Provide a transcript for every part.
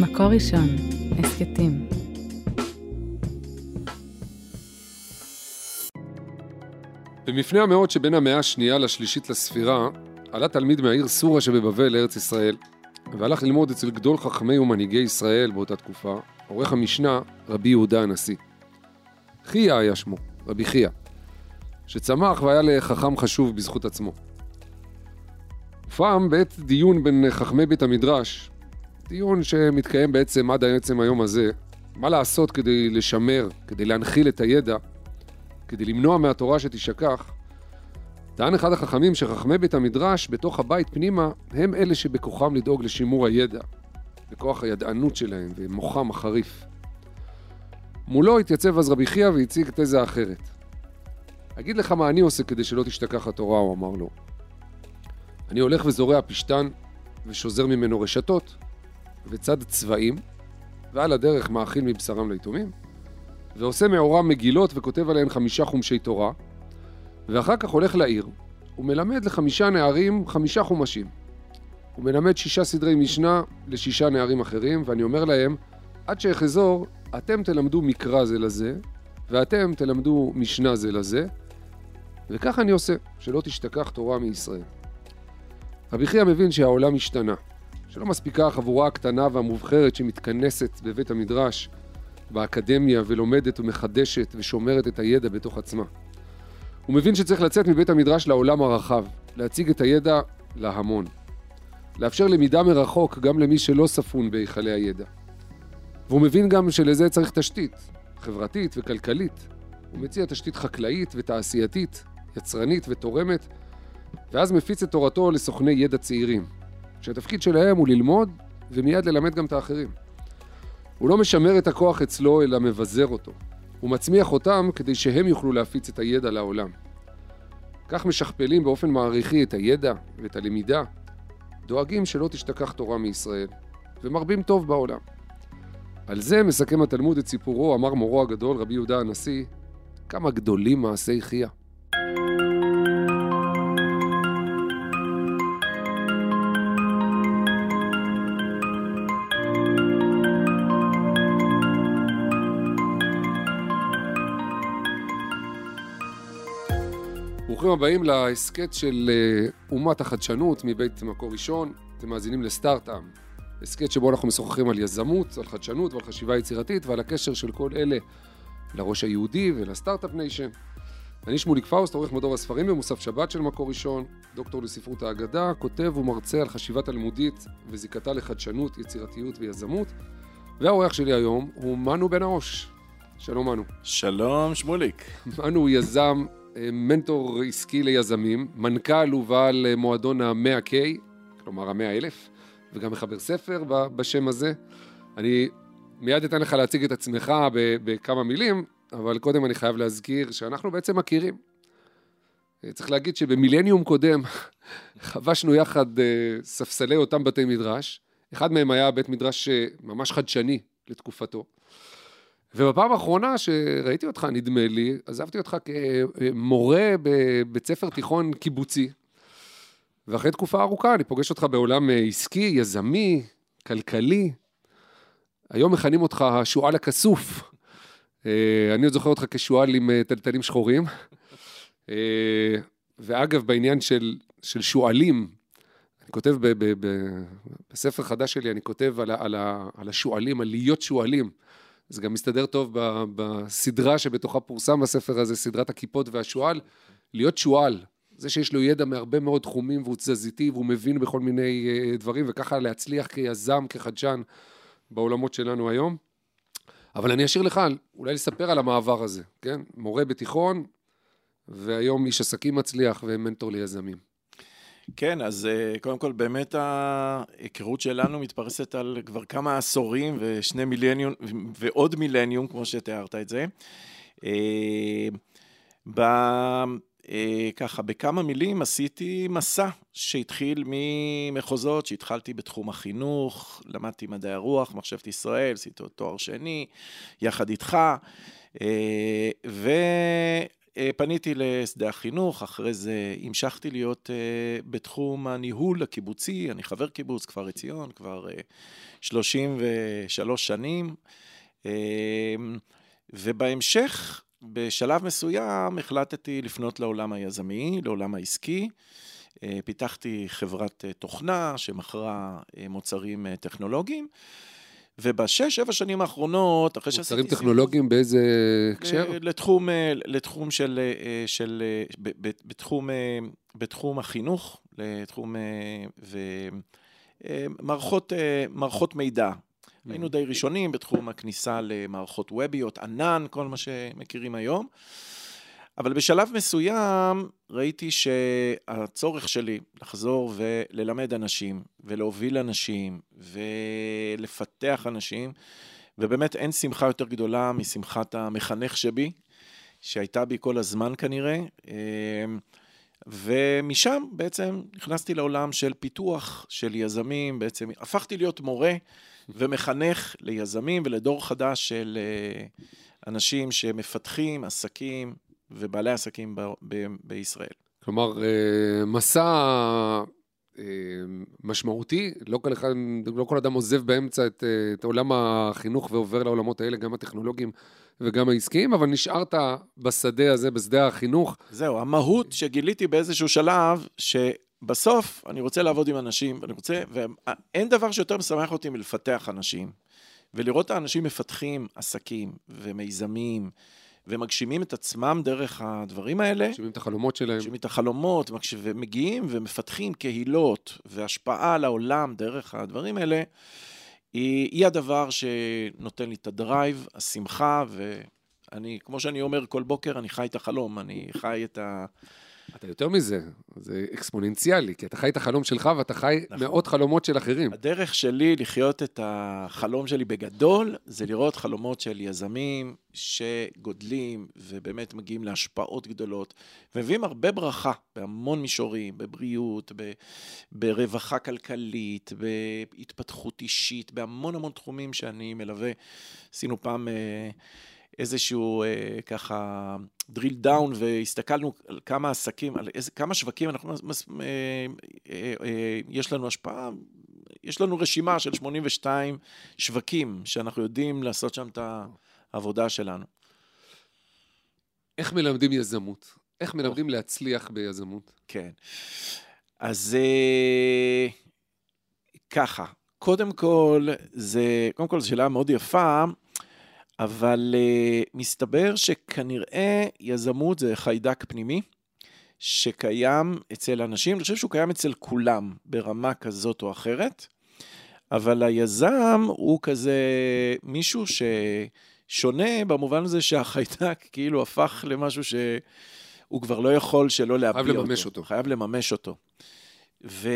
מקור ראשון, הסכתים. במפנה המאות שבין המאה השנייה לשלישית לספירה, עלה תלמיד מהעיר סורה שבבבל לארץ ישראל, והלך ללמוד אצל גדול חכמי ומנהיגי ישראל באותה תקופה, עורך המשנה, רבי יהודה הנשיא. חייא היה שמו, רבי חייא, שצמח והיה לחכם חשוב בזכות עצמו. ופעם בעת דיון בין חכמי בית המדרש, דיון שמתקיים בעצם עד עצם היום הזה, מה לעשות כדי לשמר, כדי להנחיל את הידע, כדי למנוע מהתורה שתישכח, טען אחד החכמים שחכמי בית המדרש בתוך הבית פנימה הם אלה שבכוחם לדאוג לשימור הידע, בכוח הידענות שלהם ומוחם החריף. מולו התייצב אז רבי חייא והציג תזה אחרת. אגיד לך מה אני עושה כדי שלא תשתכח התורה, הוא אמר לו. אני הולך וזורע פשתן ושוזר ממנו רשתות וצד צבעים, ועל הדרך מאכיל מבשרם ליתומים, ועושה מעורם מגילות וכותב עליהן חמישה חומשי תורה, ואחר כך הולך לעיר, ומלמד לחמישה נערים חמישה חומשים. הוא מלמד שישה סדרי משנה לשישה נערים אחרים, ואני אומר להם, עד שאחזור, אתם תלמדו מקרא זה לזה, ואתם תלמדו משנה זה לזה, וכך אני עושה, שלא תשתכח תורה מישראל. רבי חייא מבין שהעולם השתנה, שלא מספיקה החבורה הקטנה והמובחרת שמתכנסת בבית המדרש, באקדמיה, ולומדת ומחדשת ושומרת את הידע בתוך עצמה. הוא מבין שצריך לצאת מבית המדרש לעולם הרחב, להציג את הידע להמון. לאפשר למידה מרחוק גם למי שלא ספון בהיכלי הידע. והוא מבין גם שלזה צריך תשתית, חברתית וכלכלית. הוא מציע תשתית חקלאית ותעשייתית, יצרנית ותורמת, ואז מפיץ את תורתו לסוכני ידע צעירים, שהתפקיד שלהם הוא ללמוד ומיד ללמד גם את האחרים. הוא לא משמר את הכוח אצלו, אלא מבזר אותו. הוא מצמיח אותם כדי שהם יוכלו להפיץ את הידע לעולם. כך משכפלים באופן מעריכי את הידע ואת הלמידה, דואגים שלא תשתכח תורה מישראל, ומרבים טוב בעולם. על זה מסכם התלמוד את סיפורו, אמר מורו הגדול, רבי יהודה הנשיא, כמה גדולים מעשי חייא. ברוכים הבאים להסכת של אה, אומת החדשנות מבית מקור ראשון. אתם מאזינים לסטארט-עם, הסכת שבו אנחנו משוחחים על יזמות, על חדשנות ועל חשיבה יצירתית ועל הקשר של כל אלה לראש היהודי ול start-up nation. אני שמוליק פאוסט, עורך מדור הספרים במוסף שבת של מקור ראשון, דוקטור לספרות האגדה, כותב ומרצה על חשיבה תלמודית וזיקתה לחדשנות, יצירתיות ויזמות. והאורח שלי היום הוא מנו בן העוש. שלום מנו. שלום שמוליק. מנו הוא יזם, מנטור עסקי ליזמים, מנכ"ל ובעל אה, מועדון ה-100K, כלומר ה-100 אלף, וגם מחבר ספר בשם הזה. אני מיד אתן לך להציג את עצמך בכמה מילים, אבל קודם אני חייב להזכיר שאנחנו בעצם מכירים. אה, צריך להגיד שבמילניום קודם חבשנו יחד ספסלי אותם בתי מדרש. אחד מהם היה בית מדרש ממש חדשני לתקופתו. ובפעם האחרונה שראיתי אותך, נדמה לי, עזבתי אותך כמורה בבית ספר תיכון קיבוצי, ואחרי תקופה ארוכה אני פוגש אותך בעולם עסקי, יזמי, כלכלי. היום מכנים אותך השועל הכסוף. אה, אני עוד זוכר אותך כשועל עם אה, טלטלים שחורים. אה, ואגב, בעניין של, של שועלים, אני כותב ב, ב, ב, בספר חדש שלי, אני כותב על, על, על השועלים, על להיות שועלים. זה גם מסתדר טוב בסדרה שבתוכה פורסם הספר הזה, סדרת הכיפות והשועל, להיות שועל. זה שיש לו ידע מהרבה מאוד תחומים והוא תזזיתי והוא מבין בכל מיני אה, דברים, וככה להצליח כיזם, כחדשן בעולמות שלנו היום. אבל אני אשאיר לך אולי לספר על המעבר הזה, כן? מורה בתיכון, והיום איש עסקים מצליח ומנטור ליזמים. כן, אז אה, קודם כל באמת ההיכרות שלנו מתפרסת על כבר כמה עשורים ושני מילניום ועוד מילניום, כמו שתיארת את זה. אה, ב... אה, ככה, בכמה מילים עשיתי מסע שהתחיל ממחוזות, שהתחלתי בתחום החינוך, למדתי מדעי הרוח, מחשבת ישראל, עשיתי תואר שני, יחד איתך, ו... פניתי לשדה החינוך, אחרי זה המשכתי להיות אה, בתחום הניהול הקיבוצי, אני חבר קיבוץ כפר עציון כבר 33 שנים, ובהמשך, בשלב מסוים, החלטתי לפנות לעולם היזמי, לעולם העסקי. פיתחתי חברת תוכנה שמכרה מוצרים טכנולוגיים. ובשש, שבע שנים האחרונות, אחרי שעשיתי... מוצרים טכנולוגיים באיזה הקשר? לתחום, אה, לתחום של, אה, של, אה, בתחום, בתחום החינוך, לתחום ומערכות מערכות מידע. Mm. היינו די ראשונים בתחום הכניסה למערכות ווביות, ענן, כל מה שמכירים היום. אבל בשלב מסוים ראיתי שהצורך שלי לחזור וללמד אנשים, ולהוביל אנשים, ולפתח אנשים, ובאמת אין שמחה יותר גדולה משמחת המחנך שבי, שהייתה בי כל הזמן כנראה. אמ, ומשם בעצם נכנסתי לעולם של פיתוח, של יזמים, בעצם הפכתי להיות מורה ומחנך ליזמים ולדור חדש של אה, אנשים שמפתחים עסקים, ובעלי עסקים ב- ב- בישראל. כלומר, אה, מסע אה, משמעותי, לא כל, אחד, לא כל אדם עוזב באמצע את, אה, את עולם החינוך ועובר לעולמות האלה, גם הטכנולוגיים וגם העסקיים, אבל נשארת בשדה הזה, בשדה החינוך. זהו, המהות שגיליתי באיזשהו שלב, שבסוף אני רוצה לעבוד עם אנשים, ואני רוצה, ואין דבר שיותר משמח אותי מלפתח אנשים. ולראות את האנשים מפתחים עסקים ומיזמים. ומגשימים את עצמם דרך הדברים האלה. מגשימים את החלומות שלהם. מגשימים את החלומות, ומגיעים ומפתחים קהילות והשפעה על העולם דרך הדברים האלה, היא, היא הדבר שנותן לי את הדרייב, השמחה, ואני, כמו שאני אומר כל בוקר, אני חי את החלום, אני חי את ה... אתה יותר מזה, זה אקספוננציאלי, כי אתה חי את החלום שלך ואתה חי נכון. מאות חלומות של אחרים. הדרך שלי לחיות את החלום שלי בגדול, זה לראות חלומות של יזמים שגודלים ובאמת מגיעים להשפעות גדולות, ומביאים הרבה ברכה בהמון מישורים, בבריאות, ב, ברווחה כלכלית, בהתפתחות אישית, בהמון המון תחומים שאני מלווה. עשינו פעם... איזשהו אה, ככה drill down והסתכלנו על כמה עסקים, על איזה, כמה שווקים אנחנו, מס, אה, אה, אה, יש לנו השפעה, יש לנו רשימה של 82 שווקים שאנחנו יודעים לעשות שם את העבודה שלנו. איך מלמדים יזמות? איך מלמדים להצליח ביזמות? כן. אז אה, ככה, קודם כל, זה, קודם כל זו שאלה מאוד יפה. אבל uh, מסתבר שכנראה יזמות זה חיידק פנימי שקיים אצל אנשים, אני חושב שהוא קיים אצל כולם ברמה כזאת או אחרת, אבל היזם הוא כזה מישהו ששונה במובן הזה שהחיידק כאילו הפך למשהו שהוא כבר לא יכול שלא להביע אותו. חייב לממש אותו. חייב לממש אותו. ו...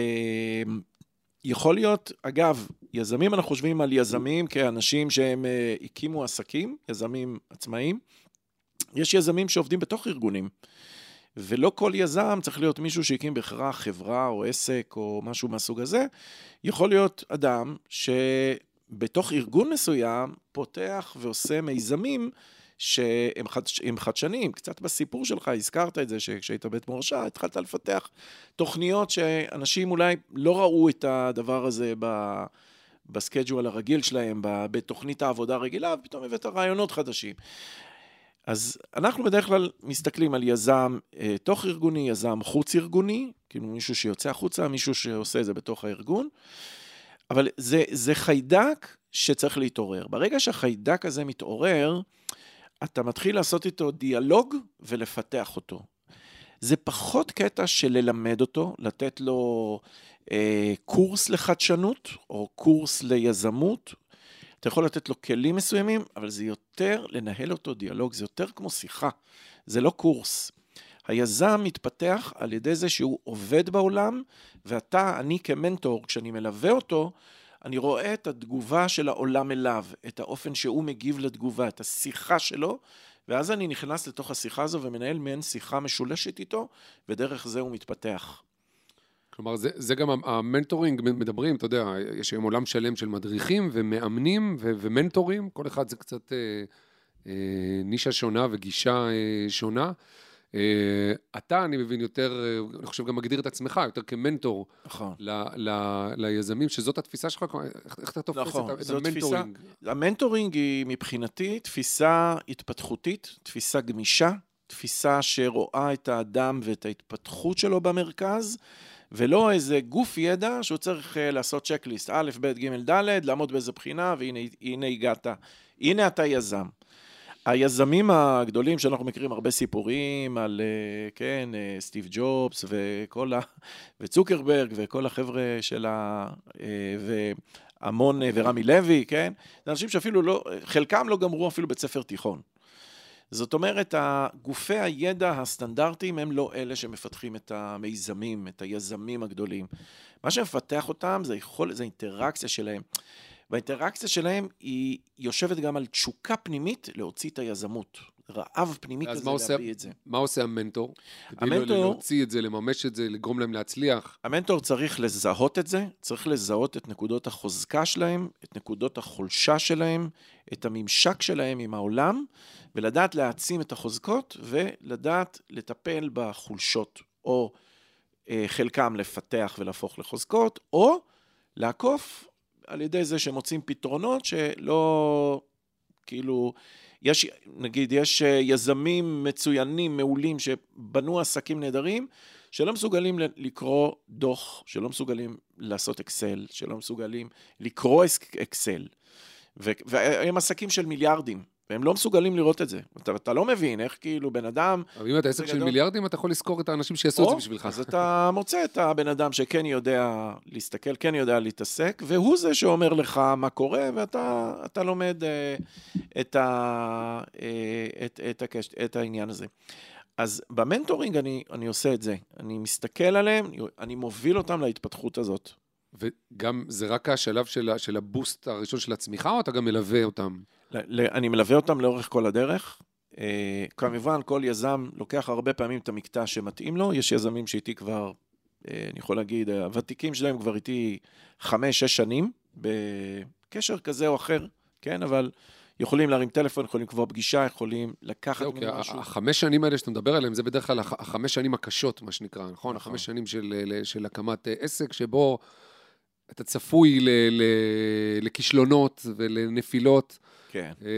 יכול להיות, אגב, יזמים, אנחנו חושבים על יזמים כאנשים שהם uh, הקימו עסקים, יזמים עצמאיים. יש יזמים שעובדים בתוך ארגונים, ולא כל יזם צריך להיות מישהו שהקים בהכרח חברה או עסק או משהו מהסוג הזה. יכול להיות אדם שבתוך ארגון מסוים פותח ועושה מיזמים שהם חדש, חדשניים. קצת בסיפור שלך הזכרת את זה שכשהיית בית מורשה, התחלת לפתח תוכניות שאנשים אולי לא ראו את הדבר הזה ב... בסקייג'ואל הרגיל שלהם, בתוכנית העבודה הרגילה, ופתאום הבאת רעיונות חדשים. אז אנחנו בדרך כלל מסתכלים על יזם אה, תוך ארגוני, יזם חוץ ארגוני, כאילו מישהו שיוצא החוצה, מישהו שעושה את זה בתוך הארגון, אבל זה, זה חיידק שצריך להתעורר. ברגע שהחיידק הזה מתעורר, אתה מתחיל לעשות איתו דיאלוג ולפתח אותו. זה פחות קטע של ללמד אותו, לתת לו אה, קורס לחדשנות או קורס ליזמות. אתה יכול לתת לו כלים מסוימים, אבל זה יותר לנהל אותו דיאלוג, זה יותר כמו שיחה, זה לא קורס. היזם מתפתח על ידי זה שהוא עובד בעולם, ואתה, אני כמנטור, כשאני מלווה אותו, אני רואה את התגובה של העולם אליו, את האופן שהוא מגיב לתגובה, את השיחה שלו, ואז אני נכנס לתוך השיחה הזו ומנהל מעין שיחה משולשת איתו, ודרך זה הוא מתפתח. כלומר, זה, זה גם המנטורינג מדברים, אתה יודע, יש היום עולם שלם של מדריכים ומאמנים ו- ומנטורים, כל אחד זה קצת אה, אה, נישה שונה וגישה אה, שונה. אה, אתה, אני מבין, יותר, אה, אני חושב, גם מגדיר את עצמך יותר כמנטור נכון. ל, ל, ליזמים, שזאת התפיסה שלך, איך, איך אתה תופס נכון, את, את ה mentoring? ה mentoring היא מבחינתי תפיסה התפתחותית, תפיסה גמישה, תפיסה שרואה את האדם ואת ההתפתחות שלו במרכז, ולא איזה גוף ידע שהוא צריך אה, לעשות checklist, א', ב', ג', ד', לעמוד באיזה בחינה, והנה הנה הגעת. הנה אתה יזם. היזמים הגדולים שאנחנו מכירים הרבה סיפורים על, אה, כן, אה, סטיב ג'ובס וכל ה... וצוקרברג וכל החבר'ה של ה... אה, והמון ורמי לוי, כן? זה אנשים שאפילו לא, חלקם לא גמרו אפילו בית ספר תיכון. זאת אומרת, גופי הידע הסטנדרטיים הם לא אלה שמפתחים את המיזמים, את היזמים הגדולים. מה שמפתח אותם זה יכול, זה האינטראקציה שלהם. והאינטראקציה שלהם היא יושבת גם על תשוקה פנימית להוציא את היזמות. רעב פנימי כזה מה עושה- להביא את זה. מה עושה המנטור? כדי המנטור- להוציא את זה, לממש את זה, לגרום להם להצליח. המנטור צריך לזהות את זה, צריך לזהות את נקודות החוזקה שלהם, את נקודות החולשה שלהם, את הממשק שלהם עם העולם, ולדעת להעצים את החוזקות ולדעת לטפל בחולשות, או אה, חלקם לפתח ולהפוך לחוזקות, או לעקוף על ידי זה שמוצאים פתרונות שלא, כאילו, יש, נגיד, יש אה, יזמים מצוינים, מעולים, שבנו עסקים נהדרים, שלא מסוגלים לקרוא דוח, שלא מסוגלים לעשות אקסל, שלא מסוגלים לקרוא אקסל. והם עסקים של מיליארדים, והם לא מסוגלים לראות את זה. אתה, אתה לא מבין איך כאילו בן אדם... אבל אם אתה עסק של. מיליארדים, אתה יכול לזכור את האנשים שיעשו את זה או, בשבילך. אז אתה מוצא את הבן אדם שכן יודע להסתכל, כן יודע להתעסק, והוא זה שאומר לך מה קורה, ואתה אתה לומד אה, את, ה, אה, את, את, הקש, את העניין הזה. אז במנטורינג אני, אני עושה את זה. אני מסתכל עליהם, אני, מוביל אותם להתפתחות הזאת. וגם זה רק השלב של, של הבוסט הראשון של הצמיחה, או אתה גם מלווה אותם? אני מלווה אותם לאורך כל הדרך. אה, כמובן, כל יזם לוקח הרבה פעמים את המקטע שמתאים לו. יש יזמים שאיתי כבר, אה, אני יכול להגיד, הוותיקים שלהם כבר איתי חמש, שש שנים, בקשר כזה או אחר, כן? אבל יכולים להרים טלפון, יכולים לקבוע פגישה, יכולים לקחת כי ממנו משהו. החמש שנים האלה שאתה מדבר עליהן, זה בדרך כלל הח- החמש שנים הקשות, מה שנקרא, נכון? נכון. החמש שנים של, הקמת אה, עסק, שבו אתה צפוי ל, ל, לכישלונות ולנפילות, כן. אה,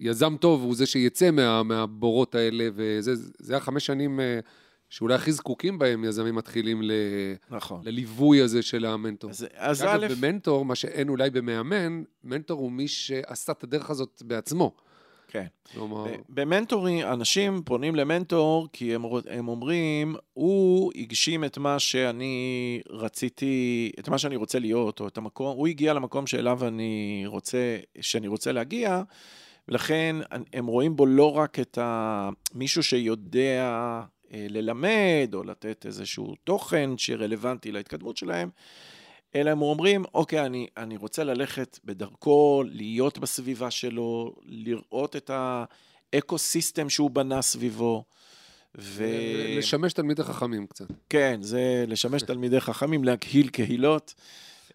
ויזם טוב הוא זה שיצא מה, מהבורות האלה, וזה זה החמש שנים אה, שאולי הכי זקוקים בהם יזמים מתחילים ל, נכון. לליווי הזה של המנטור. אז, אז אגב, א', במנטור, מה שאין אולי במאמן, מנטור הוא מי שעשה את הדרך הזאת בעצמו. כן. כלומר, ב- במנטורים, אנשים פונים למנטור כי הם, הם אומרים, הוא הגשים את מה שאני רציתי, את מה שאני רוצה להיות, או את המקום, הוא הגיע למקום שאליו אני רוצה, שאני רוצה להגיע, ולכן הם רואים בו לא רק את ה... מישהו שיודע אה, ללמד, או לתת איזשהו תוכן שרלוונטי להתקדמות שלהם, אלא הם אומרים, אוקיי, אני, אני רוצה ללכת בדרכו, להיות בסביבה שלו, לראות את האקו-סיסטם שהוא בנה סביבו. וכן, לשמש תלמידי חכמים קצת. זה לשמש תלמידי חכמים, להקהיל קהילות.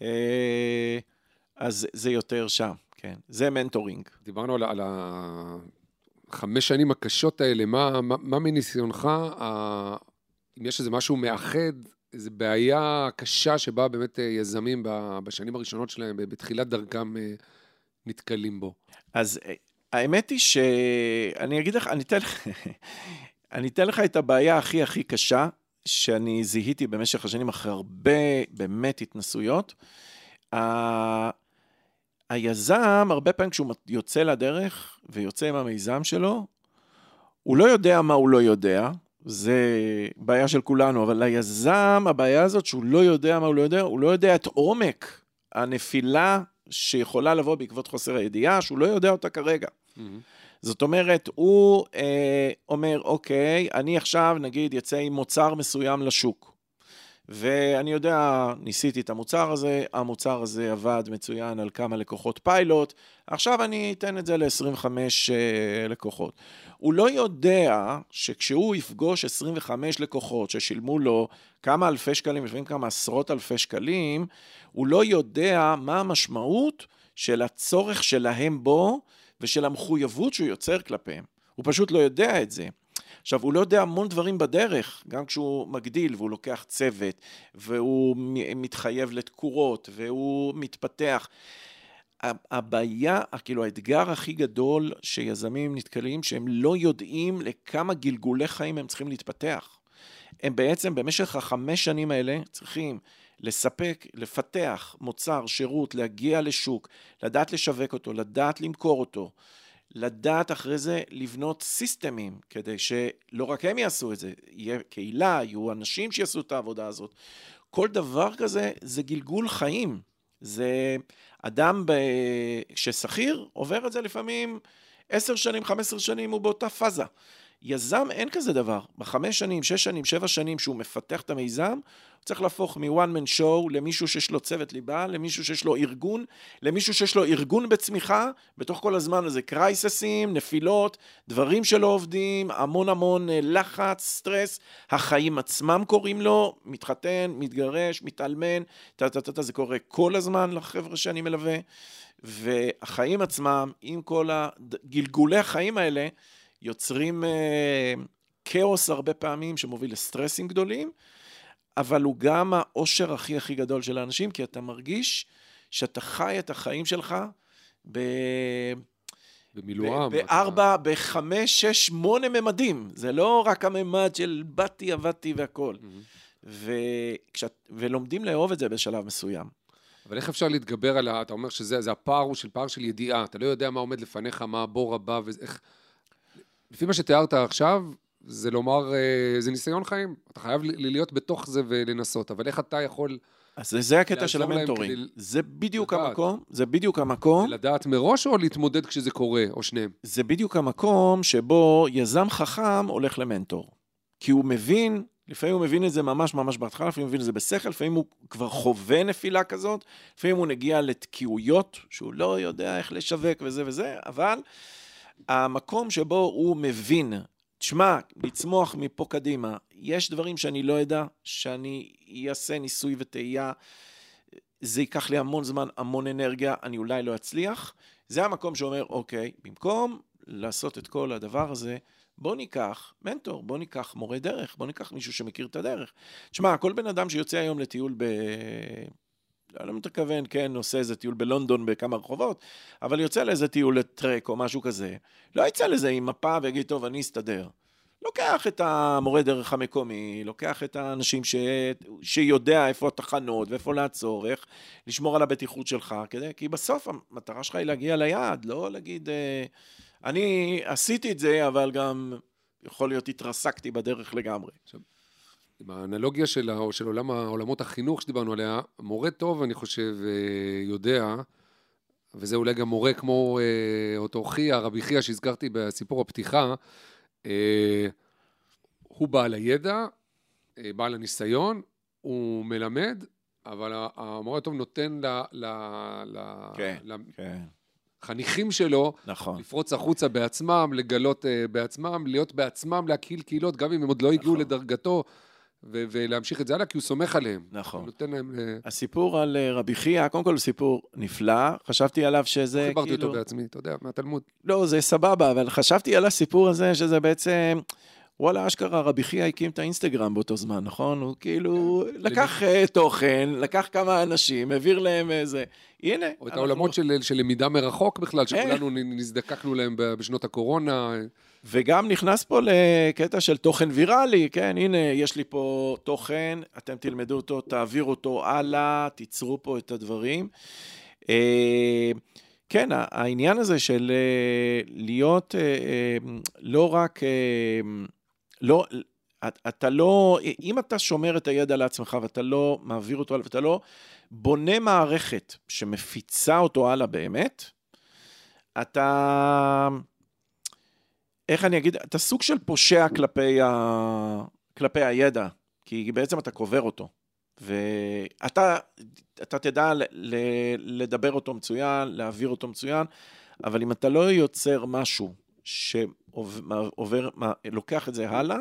אה, אז זה יותר שם, כן. זה מנטורינג. דיברנו על, על החמש שנים הקשות האלה, מה, מה, מה מניסיונך, אם יש איזה משהו מאחד, איזו בעיה קשה שבה באמת אה, יזמים בשנים הראשונות שלהם, בתחילת דרכם, אה, נתקלים בו. אז אה, האמת היא שאני אגיד לך, אני אתן אני אתן לך את הבעיה הכי הכי קשה שאני זיהיתי במשך השנים אחרי הרבה באמת התנסויות. ה- היזם, הרבה פעמים כשהוא יוצא לדרך ויוצא עם המיזם שלו, הוא לא יודע מה הוא לא יודע, זה בעיה של כולנו, אבל ליזם, הבעיה הזאת שהוא לא יודע מה הוא לא יודע, הוא לא יודע את עומק הנפילה שיכולה לבוא בעקבות חוסר הידיעה, שהוא לא יודע אותה כרגע. זאת אומרת, הוא אה, אומר, אוקיי, אני עכשיו, נגיד, יצא עם מוצר מסוים לשוק. ואני יודע, ניסיתי את המוצר הזה, המוצר הזה עבד מצוין על כמה לקוחות פיילוט, עכשיו אני אתן את זה ל-25 אה, לקוחות. הוא לא יודע שכשהוא יפגוש 25 לקוחות ששילמו לו כמה אלפי שקלים, לפעמים כמה עשרות אלפי שקלים, הוא לא יודע מה המשמעות של הצורך שלהם בו ושל המחויבות שהוא יוצר כלפיהם. הוא פשוט לא יודע את זה. עכשיו, הוא לא יודע המון דברים בדרך, גם כשהוא מגדיל והוא לוקח צוות, והוא מתחייב לתקורות, והוא מתפתח. הבעיה, כאילו האתגר הכי גדול שיזמים נתקלים, שהם לא יודעים לכמה גלגולי חיים הם צריכים להתפתח. הם בעצם במשך החמש שנים האלה צריכים לספק, לפתח מוצר, שירות, להגיע לשוק, לדעת לשווק אותו, לדעת למכור אותו, לדעת אחרי זה לבנות סיסטמים, כדי שלא רק הם יעשו את זה, יהיה קהילה, יהיו אנשים שיעשו את העבודה הזאת. כל דבר כזה זה גלגול חיים. זה אדם ב... ששכיר עובר את זה לפעמים עשר שנים, חמש עשר שנים, הוא באותה פאזה. יזם אין כזה דבר. בחמש שנים, שש שנים, שבע שנים שהוא מפתח את המיזם, הוא צריך להפוך מ-one man show למישהו שיש לו צוות ליבה, למישהו שיש לו ארגון, למישהו שיש לו ארגון בצמיחה, בתוך כל הזמן הזה קרייססים, נפילות, דברים שלא עובדים, המון המון אה, לחץ, סטרס, החיים עצמם קוראים לו, מתחתן, מתגרש, מתאלמן, טה-טה-טה, זה קורה כל הזמן לחבר'ה שאני מלווה, והחיים עצמם, עם כל הגלגולי החיים האלה, יוצרים אה, כאוס הרבה פעמים שמוביל לסטרסים גדולים, אבל הוא גם האושר הכי הכי גדול של האנשים, כי אתה מרגיש שאתה חי את החיים שלך ב... במילואם. בארבע, אתה... בחמש, שש, שמונה ממדים. זה לא רק הממד של באתי, עבדתי והכול. Mm-hmm. וכשאת... ולומדים לאהוב את זה בשלב מסוים. אבל איך אפשר להתגבר על ה... אתה אומר שזה הפער הוא של פער של ידיעה. אתה לא יודע מה עומד לפניך, מה הבור הבא, ואיך... לפי מה שתיארת עכשיו, זה לומר, אה, זה ניסיון חיים. אתה חייב להיות בתוך זה ולנסות, אבל איך אתה יכול... אז זה, זה הקטע של המנטורים. כדי... זה בדיוק לדעת. המקום, זה בדיוק המקום. לדעת מראש או להתמודד כשזה קורה, או שניהם? זה בדיוק המקום שבו יזם חכם הולך למנטור. כי הוא מבין, לפעמים הוא מבין את זה ממש ממש בהתחלה, לפעמים הוא מבין את זה בשכל, לפעמים הוא כבר חווה נפילה כזאת, לפעמים הוא נגיע לתקיעויות, שהוא לא יודע איך לשווק וזה וזה, אבל המקום שבו הוא מבין, תשמע, לצמוח מפה קדימה, יש דברים שאני לא אדע, שאני אעשה ניסוי וטעייה, זה ייקח לי המון זמן, המון אנרגיה, אני אולי לא אצליח. זה המקום שאומר, אוקיי, במקום לעשות את כל הדבר הזה, בוא ניקח מנטור, בוא ניקח מורה דרך, בוא ניקח מישהו שמכיר את הדרך. תשמע, כל בן אדם שיוצא היום לטיול ב... לא מתכוון, כן, עושה איזה טיול בלונדון בכמה רחובות, אבל יוצא לאיזה טיול לטרק או משהו כזה, לא יצא לזה עם מפה ויגיד, טוב, אני אסתדר. לוקח את המורה דרך המקומי, לוקח את האנשים ש... שיודע איפה התחנות ואיפה לעצור, איך לשמור על הבטיחות שלך, כדי... כי בסוף המטרה שלך היא להגיע ליעד, לא להגיד, אה, אני עשיתי את זה, אבל גם יכול להיות התרסקתי בדרך לגמרי. עכשיו, עם האנלוגיה של, של עולם, עולמות החינוך שדיברנו עליה, מורה טוב, אני חושב, אה, יודע, וזה אולי גם מורה כמו אה, אותו חייא, רבי חייא שהזכרתי בסיפור הפתיחה, אה, הוא בעל הידע, בעל הניסיון, הוא מלמד, אבל המורה הטוב נותן ל... ל, ל, כן, ל כן. חניכים שלו, נכון. לפרוץ החוצה בעצמם, לגלות uh, בעצמם, להיות בעצמם, להקהיל קהילות, גם אם הם עוד לא הגיעו נכון. לדרגתו. ו- ולהמשיך את זה הלאה, כי הוא סומך עליהם. נכון. נותן להם... הסיפור על אה, רבי חייא, קודם כל סיפור נפלא, חשבתי עליו שזה כאילו... חיברתי אותו בעצמי, אתה יודע, מהתלמוד. לא, זה סבבה, אבל חשבתי על הסיפור הזה, שזה בעצם... וואלה, אשכרה, רבי חייא הקים את האינסטגרם באותו זמן, נכון? הוא כאילו כן. לקח uh, תוכן, לקח כמה אנשים, העביר להם איזה... הנה. או את העולמות של, של למידה מרחוק בכלל, שכולנו נזדקקנו להם בשנות הקורונה. וגם נכנס פה לקטע של תוכן ויראלי, כן, הנה, יש לי פה תוכן, אתם תלמדו אותו, תעבירו אותו הלאה, תיצרו פה את הדברים. אה, כן, העניין הזה של אה, להיות אה, לא רק, לא, אתה לא, אם אתה שומר את הידע לעצמך ואתה לא מעביר אותו הלאה ואתה לא בונה מערכת שמפיצה אותו הלאה באמת, אתה... איך אני אגיד, אתה סוג של פושע כלפי, ה... כלפי הידע, כי בעצם אתה קובר אותו. ואתה אתה תדע ל, ל, לדבר אותו מצוין, להעביר אותו מצוין, אבל אם אתה לא יוצר משהו שעובר, לוקח את זה הלאה,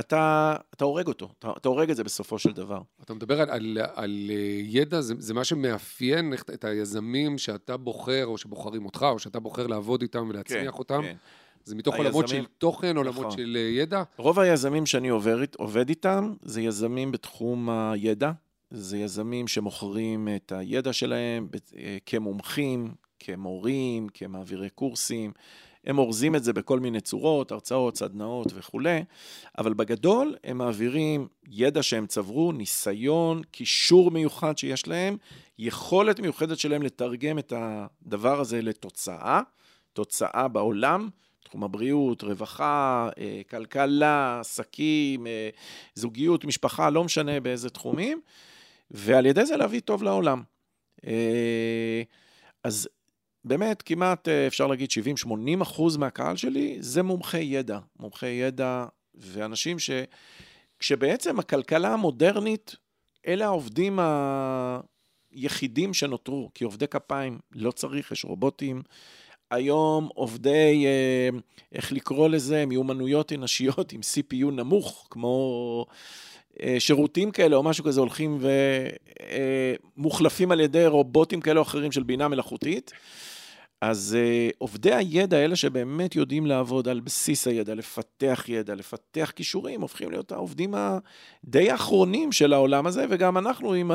אתה, אתה הורג אותו, אתה, אתה הורג את זה בסופו של דבר. אתה מדבר על, על, על ידע, זה, זה מה שמאפיין את היזמים שאתה בוחר, או שבוחרים אותך, או שאתה בוחר לעבוד איתם ולהצמיח כן, אותם. כן. זה מתוך עולמות היזמים- של תוכן, עולמות נכון. של אה, ידע? רוב היזמים שאני עובר, עובד איתם, זה יזמים בתחום הידע. זה יזמים שמוכרים את הידע שלהם אה, כמומחים, כמורים, כמעבירי קורסים. הם אורזים את זה בכל מיני צורות, הרצאות, סדנאות וכולי, אבל בגדול הם מעבירים ידע שהם צברו, ניסיון, קישור מיוחד שיש להם, יכולת מיוחדת שלהם לתרגם את הדבר הזה לתוצאה, תוצאה בעולם, תחום הבריאות, רווחה, אה, כלכלה, עסקים, אה, זוגיות, משפחה, לא משנה באיזה תחומים, ועל ידי זה להביא טוב לעולם. אה, אז באמת, כמעט אה, אפשר להגיד 70-80 אחוז מהקהל שלי זה מומחי ידע. מומחי ידע ואנשים ש... כשבעצם הכלכלה המודרנית, אלה העובדים היחידים שנותרו, כי עובדי כפיים לא צריך, יש רובוטים. היום עובדי, אה, איך לקרוא לזה, מיומנויות אנושיות עם CPU נמוך, כמו אה, שירותים כאלה או משהו כזה, הולכים ומוחלפים על ידי רובוטים כאלה או אחרים של בינה מלאכותית. אז uh, עובדי הידע, אלה שבאמת יודעים לעבוד על בסיס הידע, לפתח ידע, לפתח כישורים, הופכים להיות העובדים הדי האחרונים של העולם הזה, וגם אנחנו עם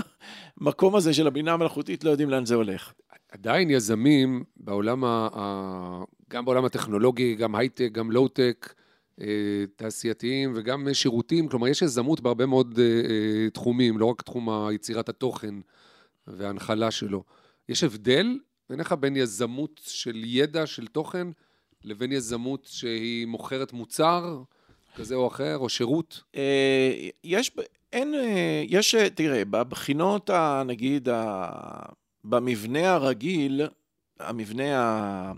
המקום הזה של הבינה המלאכותית לא יודעים לאן זה הולך. עדיין יזמים בעולם, ה, גם בעולם הטכנולוגי, גם הייטק, גם לואו-טק, אה, תעשייתיים וגם שירותים, כלומר יש יזמות בהרבה מאוד אה, תחומים, לא רק תחום יצירת התוכן וההנחלה שלו. יש הבדל בעיניך בין יזמות של ידע, של תוכן, לבין יזמות שהיא מוכרת מוצר כזה או אחר, או שירות? אה, יש, אין, אה, יש, אה, תראה, בבחינות, נגיד, במבנה הרגיל, המבנה, ה,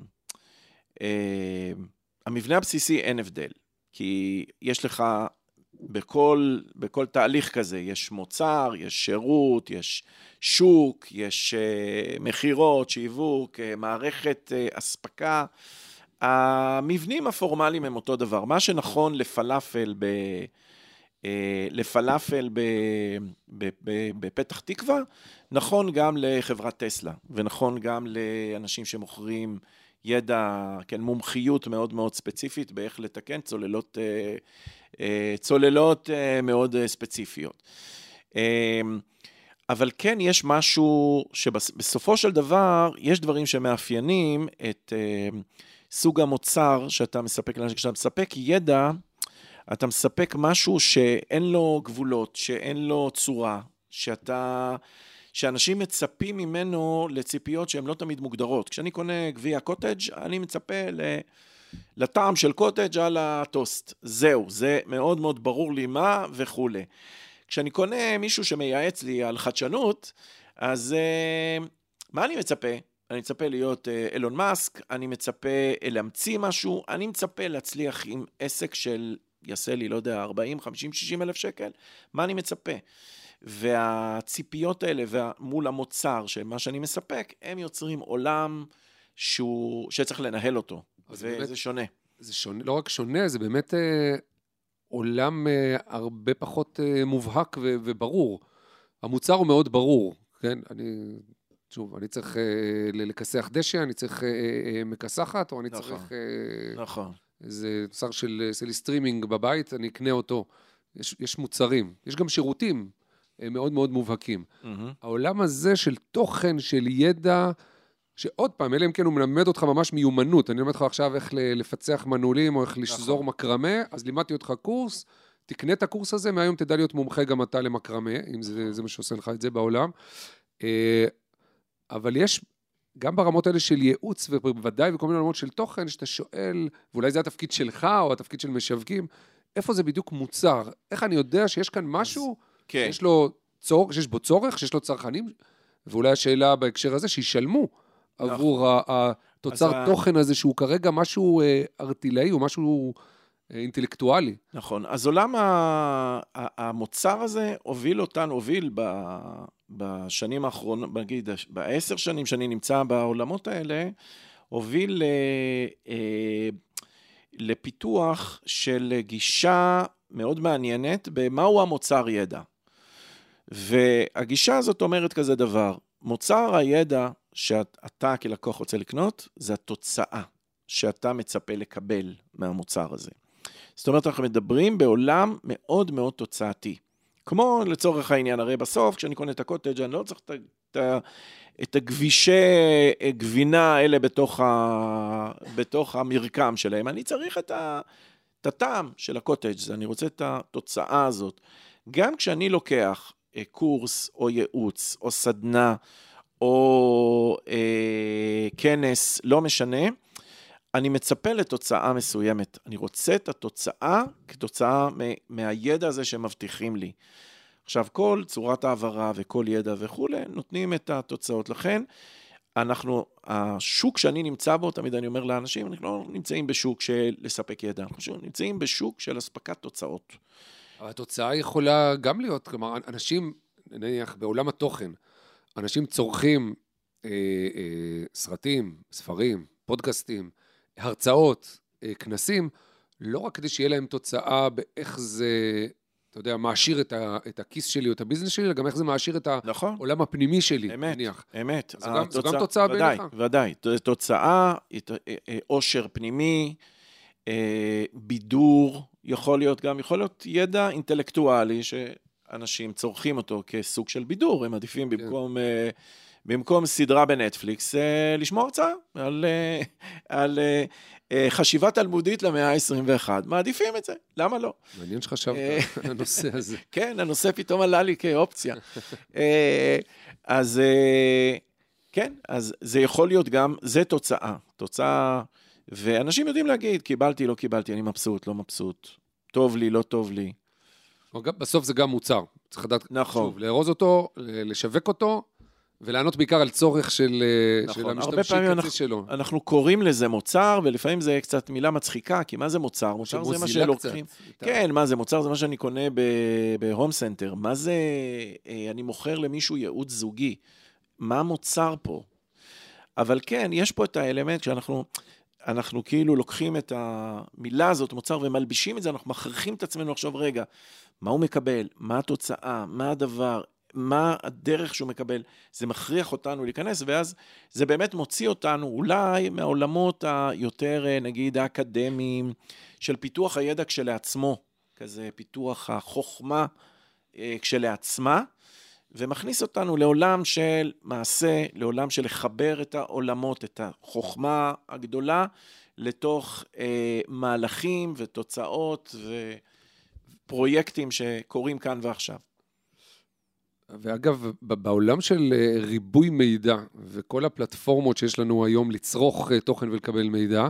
המבנה הבסיסי אין הבדל. כי יש לך, בכל, בכל תהליך כזה, יש מוצר, יש שירות, יש שוק, יש אה, מכירות, שיווק, אה, מערכת אה, אספקה. המבנים הפורמליים הם אותו דבר. מה שנכון לפלאפל ב... אה, לפלאפל ב, ב, ב, בפתח תקווה, נכון גם לחברת טסלה, ונכון גם לאנשים שמוכרים ידע, כן, מומחיות מאוד מאוד ספציפית באיך לתקן צוללות, אה, צוללות אה, מאוד אה, ספציפיות. אה, אבל כן, יש משהו שבסופו של דבר, יש דברים שמאפיינים את אה, סוג המוצר שאתה מספק לאנשים. כשאתה מספק ידע, אתה מספק משהו שאין לו גבולות, שאין לו צורה, שאתה... שאנשים מצפים ממנו לציפיות שהן לא תמיד מוגדרות. כשאני קונה גביע קוטג', אני מצפה ל... לטעם של קוטג' על הטוסט. זהו, זה מאוד מאוד ברור לי מה וכולי. כשאני קונה מישהו שמייעץ לי על חדשנות, אז uh, מה אני מצפה? אני מצפה להיות אילון מאסק, אני מצפה להמציא משהו, אני מצפה להצליח עם עסק של, יעשה לי, לא יודע, 40, 50, 60 אלף שקל, מה אני מצפה? והציפיות האלה מול המוצר של מה שאני מספק, הם יוצרים עולם שהוא, שצריך לנהל אותו, וזה באמת, שונה. זה שונה, לא רק שונה, זה באמת אה, עולם אה, הרבה פחות אה, מובהק ו- וברור. המוצר הוא מאוד ברור, כן? אני, שוב, אני צריך אה, לכסח דשא, אני צריך אה, אה, מכסחת, או אני נכון, צריך... אה, נכון. איזה שר של, עושה לי סטרימינג בבית, אני אקנה אותו. יש, יש מוצרים, יש גם שירותים אה, מאוד מאוד מובהקים. Mm-hmm. העולם הזה של תוכן, של ידע, שעוד פעם, אלא אם כן הוא מלמד אותך ממש מיומנות. אני אלמד אותך עכשיו איך לפצח מנעולים, או איך לשזור נכון. מקרמה, אז לימדתי אותך קורס, תקנה את הקורס הזה, מהיום תדע להיות מומחה גם אתה למקרמה, אם זה, זה מה שעושה לך את זה בעולם. אה, אבל יש, גם ברמות האלה של ייעוץ, ובוודאי בכל מיני עולמות של תוכן, שאתה שואל, ואולי זה התפקיד שלך, או התפקיד של משווקים, איפה זה בדיוק מוצר? איך אני יודע שיש כאן משהו כן. שיש לו צור, שיש בו צורך, שיש לו צרכנים, ואולי השאלה בהקשר הזה, שישלמו עבור התוצר אז תוכן הזה, שהוא כרגע משהו אה, ארטילאי, או משהו אה, אינטלקטואלי. נכון. אז עולם המוצר הזה הוביל אותנו, הוביל בשנים האחרונות, נגיד, בעשר שנים שאני נמצא בעולמות האלה, הוביל אה, לפיתוח של גישה מאוד מעניינת במהו המוצר ידע. והגישה הזאת אומרת כזה דבר, מוצר הידע שאתה כלקוח רוצה לקנות, זה התוצאה שאתה מצפה לקבל מהמוצר הזה. זאת אומרת, אנחנו מדברים בעולם מאוד מאוד תוצאתי. כמו לצורך העניין, הרי בסוף, כשאני קונה את הקוטג', אני לא צריך את, את, את הגבישי גבינה האלה בתוך, ה, בתוך המרקם שלהם, אני צריך את, ה, את הטעם של הקוטג', אני רוצה את התוצאה הזאת. גם כשאני לוקח אה, קורס או ייעוץ או סדנה או אה, כנס, לא משנה, אני מצפה לתוצאה מסוימת. אני רוצה את התוצאה כתוצאה מהידע הזה שהם מבטיחים לי. עכשיו, כל צורת העברה וכל ידע וכולי, נותנים את התוצאות. לכן, אנחנו, השוק שאני נמצא בו, תמיד אני אומר לאנשים, אנחנו לא נמצאים בשוק של לספק ידע, אנחנו נמצאים בשוק של אספקת תוצאות. התוצאה יכולה גם להיות, כלומר, אנשים, נניח, בעולם התוכן, אנשים צורכים אה, אה, סרטים, ספרים, פודקאסטים, הרצאות, אה, כנסים, לא רק כדי שיהיה להם תוצאה באיך זה, אתה יודע, מעשיר את, ה, את הכיס שלי או את הביזנס שלי, אלא גם איך זה מעשיר את נכון. העולם הפנימי שלי, אמת, נניח. אמת. זו גם, זו גם תוצאה ודאי, בעיניך. ודאי. תוצאה, עושר אה, פנימי, בידור, יכול להיות גם, יכול להיות ידע אינטלקטואלי שאנשים צורכים אותו כסוג של בידור, הם עדיפים כן. במקום... במקום סדרה בנטפליקס, אה, לשמוע הרצאה על, אה, על אה, חשיבה תלמודית למאה ה-21. מעדיפים את זה, למה לא? מעניין שחשבת על הנושא הזה. כן, הנושא פתאום עלה לי כאופציה. אז כן, אז זה יכול להיות גם, זה תוצאה. תוצאה, ואנשים יודעים להגיד, קיבלתי, לא קיבלתי, אני מבסוט, לא מבסוט, טוב לי, לא טוב לי. בסוף זה גם מוצר. צריך לדעת, נכון. שוב, לארוז אותו, לשווק אותו, ולענות בעיקר על צורך של, אה, נכון, של המשתמשי קצה אנחנו, שלו. אנחנו קוראים לזה מוצר, ולפעמים זה קצת מילה מצחיקה, כי מה זה מוצר? מוצר זה מה שלוקחים... קצת. כן, מה זה? מוצר זה מה שאני קונה בהום סנטר. מה זה... אה, אני מוכר למישהו ייעוץ זוגי. מה המוצר פה? אבל כן, יש פה את האלמנט שאנחנו... אנחנו כאילו לוקחים את המילה הזאת, מוצר, ומלבישים את זה, אנחנו מכריחים את עצמנו לחשוב, רגע, מה הוא מקבל? מה התוצאה? מה הדבר? מה הדרך שהוא מקבל, זה מכריח אותנו להיכנס, ואז זה באמת מוציא אותנו אולי מהעולמות היותר, נגיד, האקדמיים, של פיתוח הידע כשלעצמו, כזה פיתוח החוכמה אה, כשלעצמה, ומכניס אותנו לעולם של מעשה, לעולם של לחבר את העולמות, את החוכמה הגדולה, לתוך אה, מהלכים ותוצאות ופרויקטים שקורים כאן ועכשיו. ואגב, בעולם של אה, ריבוי מידע וכל הפלטפורמות שיש לנו היום לצרוך אה, תוכן ולקבל מידע,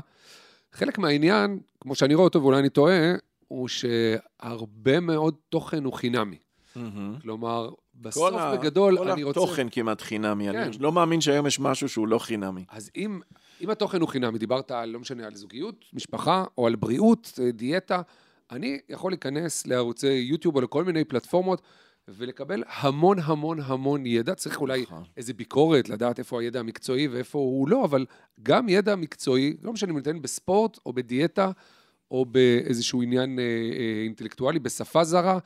חלק מהעניין, כמו שאני רואה אותו ואולי אני טועה, הוא שהרבה מאוד תוכן הוא חינמי. Mm-hmm. כלומר, בסוף ה... בגדול כל אני רוצה... כל התוכן כמעט חינמי, כן. אני לא מאמין שהיום יש משהו שהוא לא חינמי. אז אם, אם התוכן הוא חינמי, דיברת על, לא משנה, על זוגיות, משפחה, או על בריאות, אה, דיאטה, אני יכול להיכנס לערוצי יוטיוב או לכל מיני פלטפורמות ולקבל המון המון המון ידע. צריך אולי נכון. איזה ביקורת, לדעת איפה הידע המקצועי ואיפה הוא לא, אבל גם ידע מקצועי, לא משנה אם ניתן בספורט או בדיאטה, או באיזשהו עניין אה, אה, אינטלקטואלי, בשפה זרה,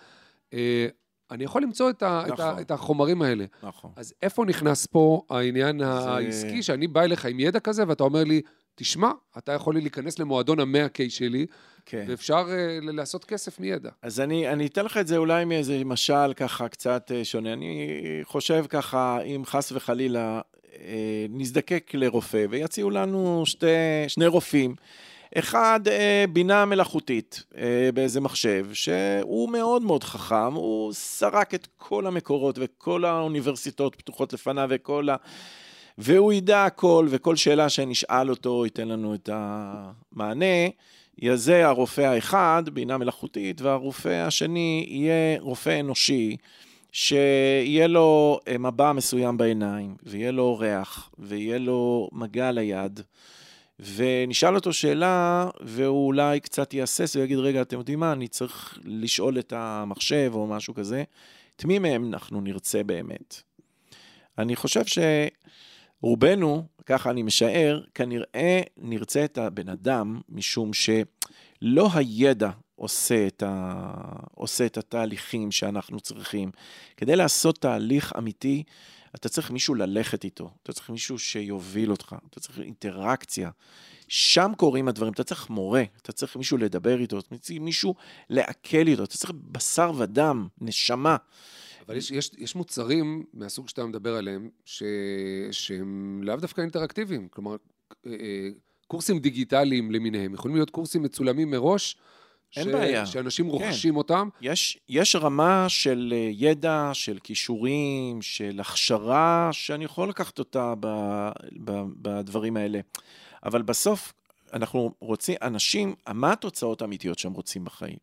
אה, אני יכול למצוא את, ה, נכון. את, ה, את החומרים האלה. נכון. אז איפה נכנס פה העניין זה... העסקי, שאני בא אליך עם ידע כזה, ואתה אומר לי, תשמע, אתה יכול לי להיכנס למועדון המאה קיי שלי, כן. ואפשר uh, לעשות כסף מידע. אז אני, אני אתן לך את זה אולי מאיזה משל ככה קצת uh, שונה. אני חושב ככה, אם חס וחלילה uh, נזדקק לרופא ויציעו לנו שתי, שני רופאים, אחד, uh, בינה מלאכותית uh, באיזה מחשב, שהוא מאוד מאוד חכם, הוא סרק את כל המקורות וכל האוניברסיטאות פתוחות לפניו וכל ה... והוא ידע הכל, וכל שאלה שנשאל אותו ייתן לנו את המענה. יזה הרופא האחד, בינה מלאכותית, והרופא השני יהיה רופא אנושי, שיהיה לו אה, מבע מסוים בעיניים, ויהיה לו ריח, ויהיה לו מגע ליד, ונשאל אותו שאלה, והוא אולי קצת יהסס ויגיד, רגע, אתם יודעים מה, אני צריך לשאול את המחשב או משהו כזה. את מי מהם אנחנו נרצה באמת? אני חושב ש... רובנו, ככה אני משער, כנראה נרצה את הבן אדם, משום שלא הידע עושה את, ה... עושה את התהליכים שאנחנו צריכים. כדי לעשות תהליך אמיתי, אתה צריך מישהו ללכת איתו, אתה צריך מישהו שיוביל אותך, אתה צריך אינטראקציה. שם קורים הדברים, אתה צריך מורה, אתה צריך מישהו לדבר איתו, אתה צריך מישהו לעכל איתו, אתה צריך בשר ודם, נשמה. אבל יש, יש, יש מוצרים מהסוג שאתה מדבר עליהם, ש, שהם לאו דווקא אינטראקטיביים. כלומר, אה, אה, קורסים דיגיטליים למיניהם, יכולים להיות קורסים מצולמים מראש, אין ש, בעיה. שאנשים כן. רוכשים אותם. יש, יש רמה של אה, ידע, של כישורים, של הכשרה, שאני יכול לקחת אותה ב, ב, בדברים האלה. אבל בסוף, אנחנו רוצים, אנשים, מה התוצאות האמיתיות שהם רוצים בחיים?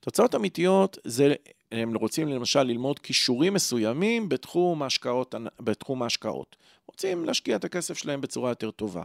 תוצאות אמיתיות זה, הם רוצים למשל ללמוד כישורים מסוימים בתחום ההשקעות, בתחום ההשקעות. רוצים להשקיע את הכסף שלהם בצורה יותר טובה.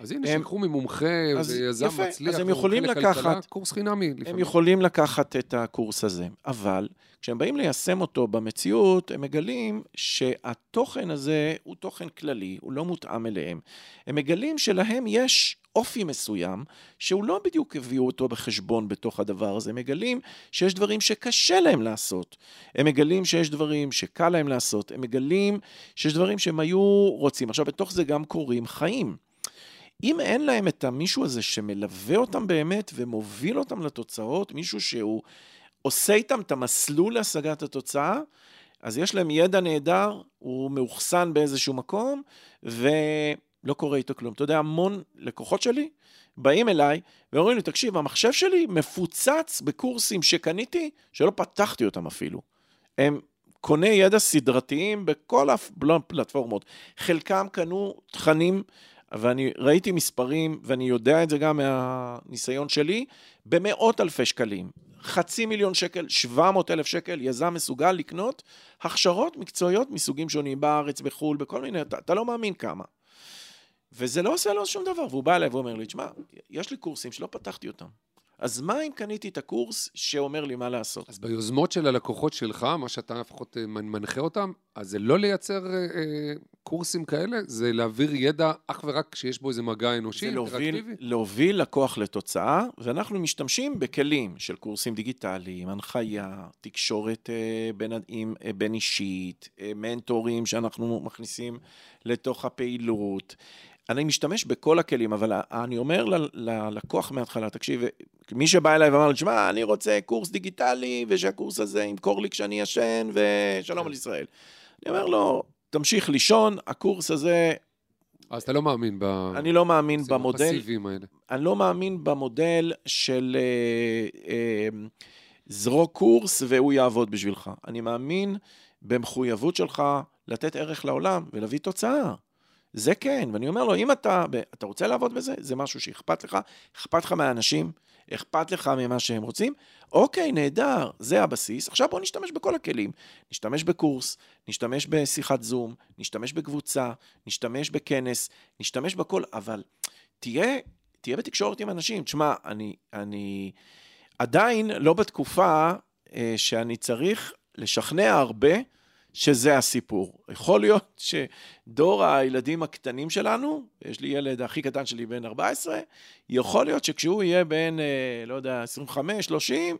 אז הנה, הם- שילכו ממומחה ויזם יפה, מצליח, אז הם יכולים לכלכלה, לקחת- קורס חינמי הם לפעמים. יכולים לקחת את הקורס הזה, אבל כשהם באים ליישם אותו במציאות, הם מגלים שהתוכן הזה הוא תוכן כללי, הוא לא מותאם אליהם. הם מגלים שלהם יש אופי מסוים, שהוא לא בדיוק הביאו אותו בחשבון בתוך הדבר הזה. הם מגלים שיש דברים שקשה להם לעשות. הם מגלים שיש דברים שקל להם לעשות. הם מגלים שיש דברים שהם היו רוצים. עכשיו, בתוך זה גם קורים חיים. אם אין להם את המישהו הזה שמלווה אותם באמת ומוביל אותם לתוצאות, מישהו שהוא עושה איתם את המסלול להשגת התוצאה, אז יש להם ידע נהדר, הוא מאוחסן באיזשהו מקום, ולא קורה איתו כלום. אתה יודע, המון לקוחות שלי באים אליי ואומרים לי, תקשיב, המחשב שלי מפוצץ בקורסים שקניתי, שלא פתחתי אותם אפילו. הם קונה ידע סדרתיים בכל הפלטפורמות. חלקם קנו תכנים ואני ראיתי מספרים, ואני יודע את זה גם מהניסיון שלי, במאות אלפי שקלים. חצי מיליון שקל, 700 אלף שקל, יזם מסוגל לקנות הכשרות מקצועיות מסוגים שונים בארץ, בחו"ל, בכל מיני, אתה, אתה לא מאמין כמה. וזה לא עושה לו שום דבר, והוא בא אליי ואומר לי, תשמע, יש לי קורסים שלא פתחתי אותם. אז מה אם קניתי את הקורס שאומר לי מה לעשות? אז ביוזמות של הלקוחות שלך, מה שאתה לפחות אה, מנ- מנחה אותם, אז זה לא לייצר אה, אה, קורסים כאלה, זה להעביר ידע אך ורק כשיש בו איזה מגע אנושי, זה להוביל, אינטראקטיבי. להוביל לקוח לתוצאה, ואנחנו משתמשים בכלים של קורסים דיגיטליים, הנחיה, תקשורת אה, בין, עם, אה, בין אישית, אה, מנטורים שאנחנו מכניסים לתוך הפעילות. אני משתמש בכל הכלים, אבל אני אומר ללקוח מההתחלה, תקשיב, מי שבא אליי ואמר לי, שמע, אני רוצה קורס דיגיטלי, ושהקורס הזה ימכור לי כשאני ישן, ושלום על ישראל. אני אומר לו, תמשיך לישון, הקורס הזה, אז אתה לא מאמין ב... אני לא מאמין במודל. אני לא מאמין במודל של אה, אה, זרוק קורס והוא יעבוד בשבילך. אני מאמין במחויבות שלך לתת ערך לעולם ולהביא תוצאה. זה כן, ואני אומר לו, אם אתה, אתה רוצה לעבוד בזה, זה משהו שאכפת לך, אכפת לך מהאנשים, אכפת לך ממה שהם רוצים, אוקיי, נהדר, זה הבסיס, עכשיו בוא נשתמש בכל הכלים. נשתמש בקורס, נשתמש בשיחת זום, נשתמש בקבוצה, נשתמש בכנס, נשתמש בכל, אבל תהיה, תהיה בתקשורת עם אנשים. תשמע, אני, אני עדיין לא בתקופה אה, שאני צריך לשכנע הרבה שזה הסיפור. יכול להיות שדור הילדים הקטנים שלנו, יש לי ילד הכי קטן שלי בן 14, יכול להיות שכשהוא יהיה בן, אה, לא יודע, 25, 30,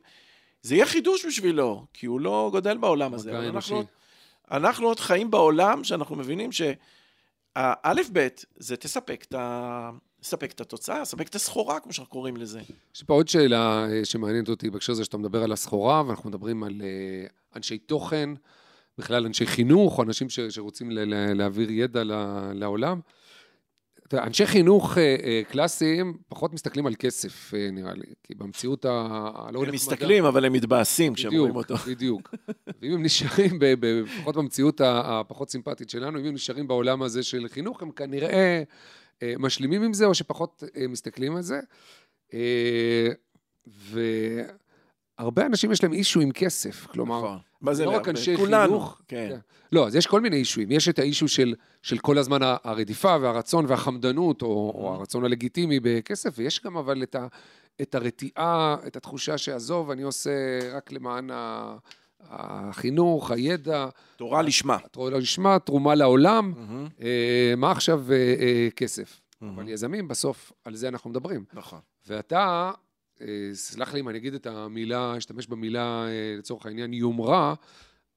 זה יהיה חידוש בשבילו, כי הוא לא גודל בעולם הזה. אבל. אנחנו, אנחנו עוד חיים בעולם שאנחנו מבינים שהאלף בית זה תספק את, ה... תספק את התוצאה, תספק את הסחורה, כמו שאנחנו קוראים לזה. יש פה עוד שאלה אה, שמעניינת אותי בהקשר הזה שאתה מדבר על הסחורה, ואנחנו מדברים על אה, אנשי תוכן, בכלל אנשי חינוך, או אנשים ש, שרוצים ל, ל, להעביר ידע ל, לעולם. אנשי חינוך אה, אה, קלאסיים פחות מסתכלים על כסף, אה, נראה לי, כי במציאות ה- הלא הם נחמדה... מסתכלים, אבל הם מתבאסים כשהם רואים אותו. בדיוק. ואם הם נשארים, לפחות במציאות הפחות סימפטית שלנו, אם הם נשארים בעולם הזה של חינוך, הם כנראה אה, משלימים עם זה, או שפחות מסתכלים על זה. והרבה אנשים יש להם אישו עם כסף, כלומר, נכון. מה זה לא רק? אנשי כולנו, חינוך. כן. לא, אז יש כל מיני אישויים. יש את האישו של, של כל הזמן הרדיפה והרצון והחמדנות, או, או הרצון הלגיטימי בכסף, ויש גם אבל את, ה, את הרתיעה, את התחושה שעזוב, אני עושה רק למען ה- החינוך, הידע, תורה לשמה. התורה לשמה, תרומה לעולם, מהמם, אה, מה עכשיו אה, אה, כסף? מהמם. אבל יזמים, בסוף, על זה אנחנו מדברים. נכון. ואתה, סלח לי אם אני אגיד את המילה, אשתמש במילה אה, לצורך העניין יומרה,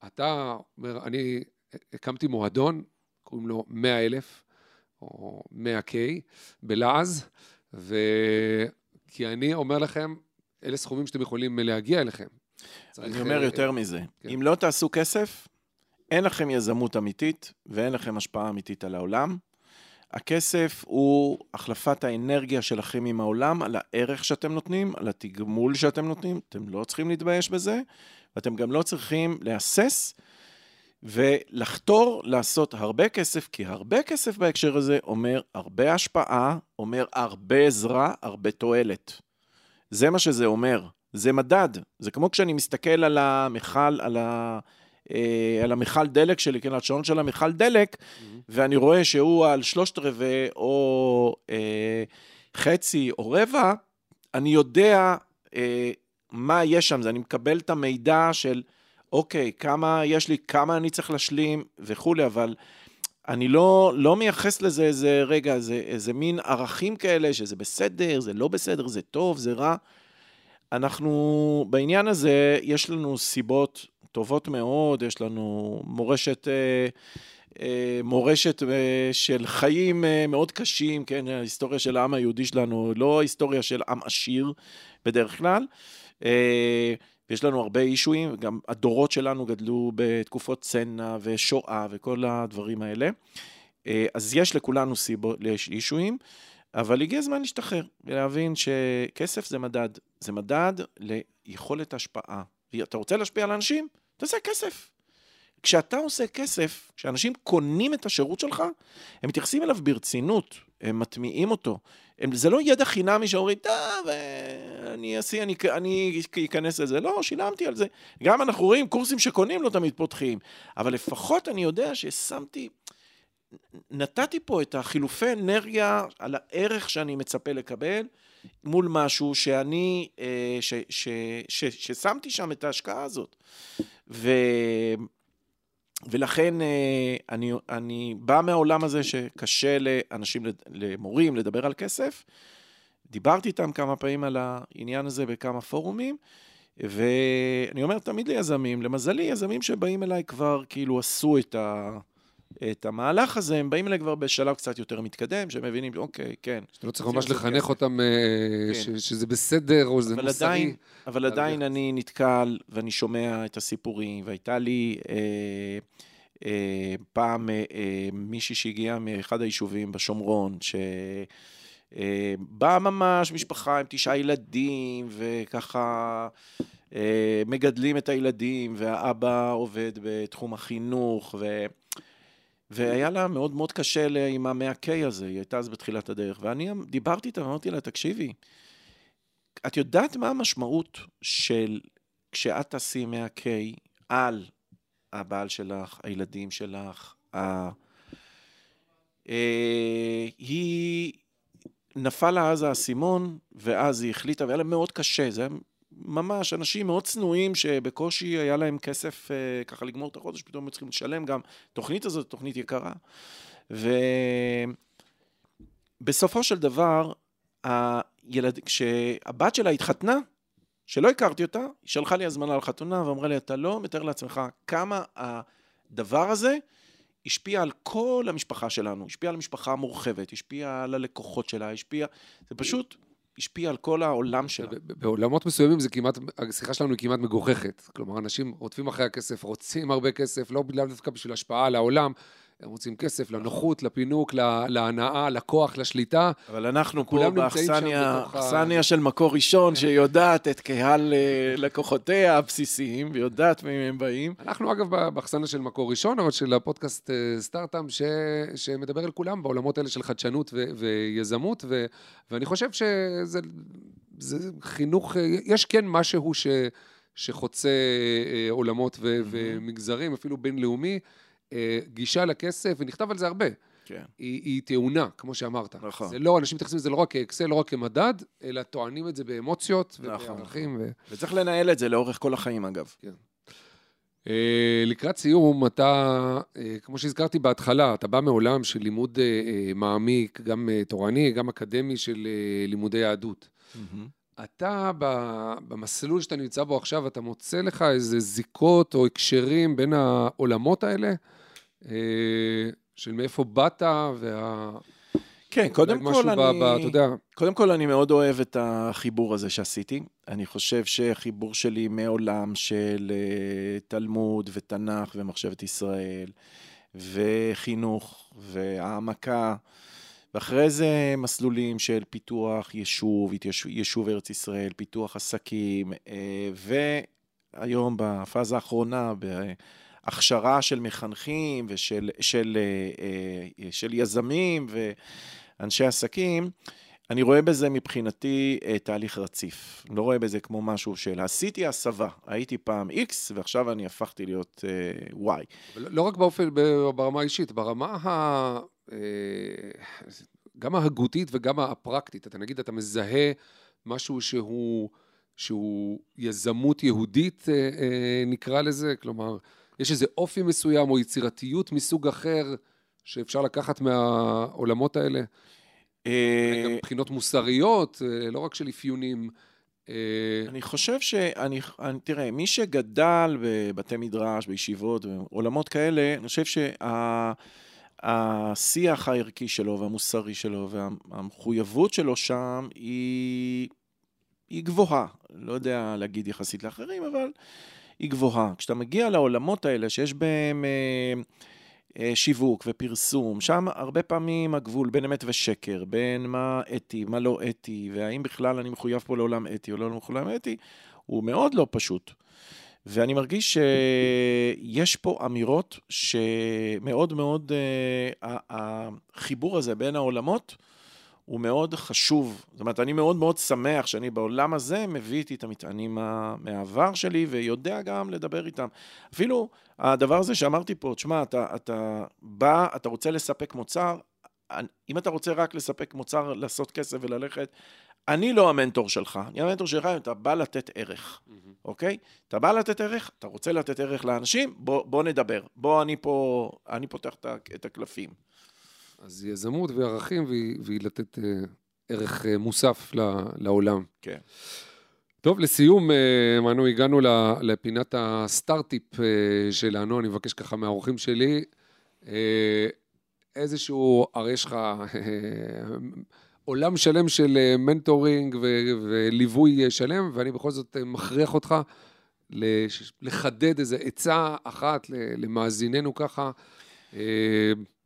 אתה אומר, אני הקמתי מועדון, קוראים לו 100 אלף, או 100K, בלעז, ו... כי אני אומר לכם, אלה סכומים שאתם יכולים להגיע אליכם. אני אומר יותר מזה, כן. אם לא תעשו כסף, אין לכם יזמות אמיתית ואין לכם השפעה אמיתית על העולם. הכסף הוא החלפת האנרגיה שלכם עם העולם על הערך שאתם נותנים, על התגמול שאתם נותנים, אתם לא צריכים להתבייש בזה, ואתם גם לא צריכים להסס ולחתור לעשות הרבה כסף, כי הרבה כסף בהקשר הזה אומר הרבה השפעה, אומר הרבה עזרה, הרבה תועלת. זה מה שזה אומר, זה מדד. זה כמו כשאני מסתכל על המכל, על ה... אה, על המכל דלק שלי, כן, על השעון של המכל דלק, mm-hmm. ואני רואה שהוא על שלושת רבעי או אה, חצי או רבע, אני יודע אה, מה יש שם, אני מקבל את המידע של, אוקיי, כמה יש לי, כמה אני צריך להשלים וכולי, אבל אני לא, לא מייחס לזה איזה, רגע, איזה, איזה מין ערכים כאלה, שזה בסדר, זה לא בסדר, זה טוב, זה רע. אנחנו, בעניין הזה, יש לנו סיבות טובות מאוד, יש לנו מורשת, אה, אה, מורשת אה, של חיים מאוד קשים, כן, ההיסטוריה של העם היהודי שלנו, לא היסטוריה של עם עשיר בדרך כלל. ויש לנו הרבה אישויים, גם הדורות שלנו גדלו בתקופות צנע ושואה וכל הדברים האלה. אז יש לכולנו סיבות, יש אישויים, אבל הגיע הזמן להשתחרר ולהבין שכסף זה מדד, זה מדד ליכולת השפעה. אתה רוצה להשפיע על אנשים? תעשה כסף. כשאתה עושה כסף, כשאנשים קונים את השירות שלך, הם מתייחסים אליו ברצינות, הם מטמיעים אותו. הם, זה לא ידע חינמי שאומרים, טוב, אה, אני אעשי, אני, אני אכנס לזה. לא, שילמתי על זה. גם אנחנו רואים קורסים שקונים לא תמיד פותחים, אבל לפחות אני יודע ששמתי, נתתי פה את החילופי אנרגיה על הערך שאני מצפה לקבל, מול משהו שאני, אה, ש, ש, ש, ש, ששמתי שם את ההשקעה הזאת. ו... ולכן אה, אני, אני בא מהעולם הזה שקשה לאנשים, למורים, לדבר על כסף. דיברתי איתם כמה פעמים על העניין הזה בכמה פורומים, ואני אומר תמיד ליזמים, למזלי, יזמים שבאים אליי כבר כאילו עשו את ה... את המהלך הזה, הם באים אליי כבר בשלב קצת יותר מתקדם, שהם מבינים, אוקיי, כן. שאתה לא צריך ממש לחנך כסף. אותם אה, כן. שזה בסדר או שזה מוסרי. עדיין, אבל עדיין אני נתקל ואני שומע את הסיפורים, והייתה לי אה, אה, פעם אה, אה, מישהי שהגיעה מאחד היישובים בשומרון, ש... אה, באה ממש משפחה עם תשעה ילדים, וככה אה, מגדלים את הילדים, והאבא עובד בתחום החינוך, ו... והיה לה מאוד מאוד קשה עם המאה K הזה, היא הייתה אז בתחילת הדרך. ואני דיברתי איתה ואמרתי לה, תקשיבי, את יודעת מה המשמעות של כשאת תעשי 100 K על הבעל שלך, הילדים שלך, ה... אה, היא נפל לה אז האסימון, ואז היא החליטה, והיה לה מאוד קשה, זה היה ממש אנשים מאוד צנועים שבקושי היה להם כסף אה, ככה לגמור את החודש, פתאום הם צריכים לשלם גם. התוכנית הזאת תוכנית יקרה. ובסופו של דבר, הילד... כשהבת שלה התחתנה, שלא הכרתי אותה, היא שלחה לי הזמנה לחתונה ואמרה לי, אתה לא מתאר לעצמך כמה הדבר הזה השפיע על כל המשפחה שלנו, השפיע על המשפחה המורחבת, השפיע על הלקוחות שלה, השפיע... זה פשוט השפיע על כל העולם שלה. בעולמות מסוימים זה כמעט, השיחה שלנו היא כמעט מגוחכת. כלומר, אנשים רודפים אחרי הכסף, רוצים הרבה כסף, לא דווקא בשביל השפעה על העולם, הם רוצים כסף לנוחות, לפינוק, להנאה, לכוח, לשליטה. אבל אנחנו פה באכסניה של מקור ראשון, כן. שיודעת את קהל אה, לקוחותיה הבסיסיים, ויודעת מהם הם באים. אנחנו אגב באכסניה של מקור ראשון, אבל של הפודקאסט אה, סטארט-אפ, שמדבר על כולם בעולמות האלה של חדשנות ויזמות, ואני חושב שזה חינוך, אה, יש כן משהו שחוצה עולמות ומגזרים, אפילו בינלאומי. אה, גישה לכסף, ונכתב על זה הרבה. כן. היא, היא טעונה, כמו שאמרת. נכון. זה לא, אנשים מתייחסים לזה לא רק כאקסל, לא רק כמדד, אלא טוענים את זה באמוציות נכון. ובערכים. ו... וצריך לנהל את זה לאורך כל החיים, אגב. כן. Uh, לקראת סיום, אתה, uh, כמו שהזכרתי בהתחלה, אתה בא מעולם של לימוד מעמיק, גם תורני, גם אקדמי של לימודי יהדות. Mm-hmm. אתה, במסלול שאתה נמצא בו עכשיו, אתה מוצא לך איזה זיקות או הקשרים בין העולמות האלה? אה, של מאיפה באת, וה... כן, קודם כל אני... ב- אתה יודע, קודם כל, אני מאוד אוהב את החיבור הזה שעשיתי. אני חושב שהחיבור שלי מעולם של אה, תלמוד ותנ"ך ומחשבת ישראל, וחינוך, והעמקה, ואחרי זה מסלולים של פיתוח יישוב, יישוב ארץ ישראל, פיתוח עסקים, אה, והיום בפאזה האחרונה, בהכשרה של מחנכים ושל של, אה, אה, של יזמים ואנשי עסקים, אני רואה בזה מבחינתי תהליך רציף. לא רואה בזה כמו משהו של עשיתי הסבה, הייתי פעם X ועכשיו אני הפכתי להיות Y. לא רק באופן, ברמה האישית, ברמה ה... אה, גם ההגותית וגם הפרקטית. אתה נגיד, אתה מזהה משהו שהוא, שהוא יזמות יהודית, אה, אה, נקרא לזה, כלומר, יש איזה אופי מסוים או יצירתיות מסוג אחר שאפשר לקחת מהעולמות האלה, גם מבחינות מוסריות, לא רק של אפיונים. אני חושב שאני, אני, תראה, מי שגדל בבתי מדרש, בישיבות, בעולמות כאלה, אני חושב שהשיח הערכי שלו והמוסרי שלו והמחויבות שלו שם היא, היא גבוהה. לא יודע להגיד יחסית לאחרים, אבל היא גבוהה. כשאתה מגיע לעולמות האלה שיש בהם אה, אה, שיווק ופרסום, שם הרבה פעמים הגבול בין אמת ושקר, בין מה אתי, מה לא אתי, והאם בכלל אני מחויב פה לעולם אתי או לא מחויב לעולם אתי, הוא מאוד לא פשוט. ואני מרגיש שיש פה אמירות שמאוד מאוד, אה, החיבור הזה בין העולמות הוא מאוד חשוב. זאת אומרת, אני מאוד מאוד שמח שאני בעולם הזה מביא איתי את המטענים מה- מהעבר שלי ויודע גם לדבר איתם. אפילו הדבר הזה שאמרתי פה, תשמע, אתה, אתה בא, אתה רוצה לספק מוצר, אם אתה רוצה רק לספק מוצר, לעשות כסף וללכת, אני לא המנטור שלך, אני המנטור שלך אם אתה בא לתת ערך, אוקיי? אתה בא לתת ערך, אתה רוצה לתת ערך לאנשים, בוא, בוא נדבר. בוא, אני פה, אני פותח את הקלפים. אז יזמות וערכים, והיא, והיא לתת אה, ערך אה, מוסף ל- לעולם. כן. טוב, לסיום, אה, מנו, הגענו ל- לפינת הסטארט-טיפ אה, שלנו, אני מבקש ככה מהאורחים שלי, אה, איזשהו, הרי יש לך אה, עולם שלם של אה, מנטורינג ו- וליווי אה, שלם, ואני בכל זאת אה, מכריח אותך לחדד איזו עצה אחת למאזיננו ככה,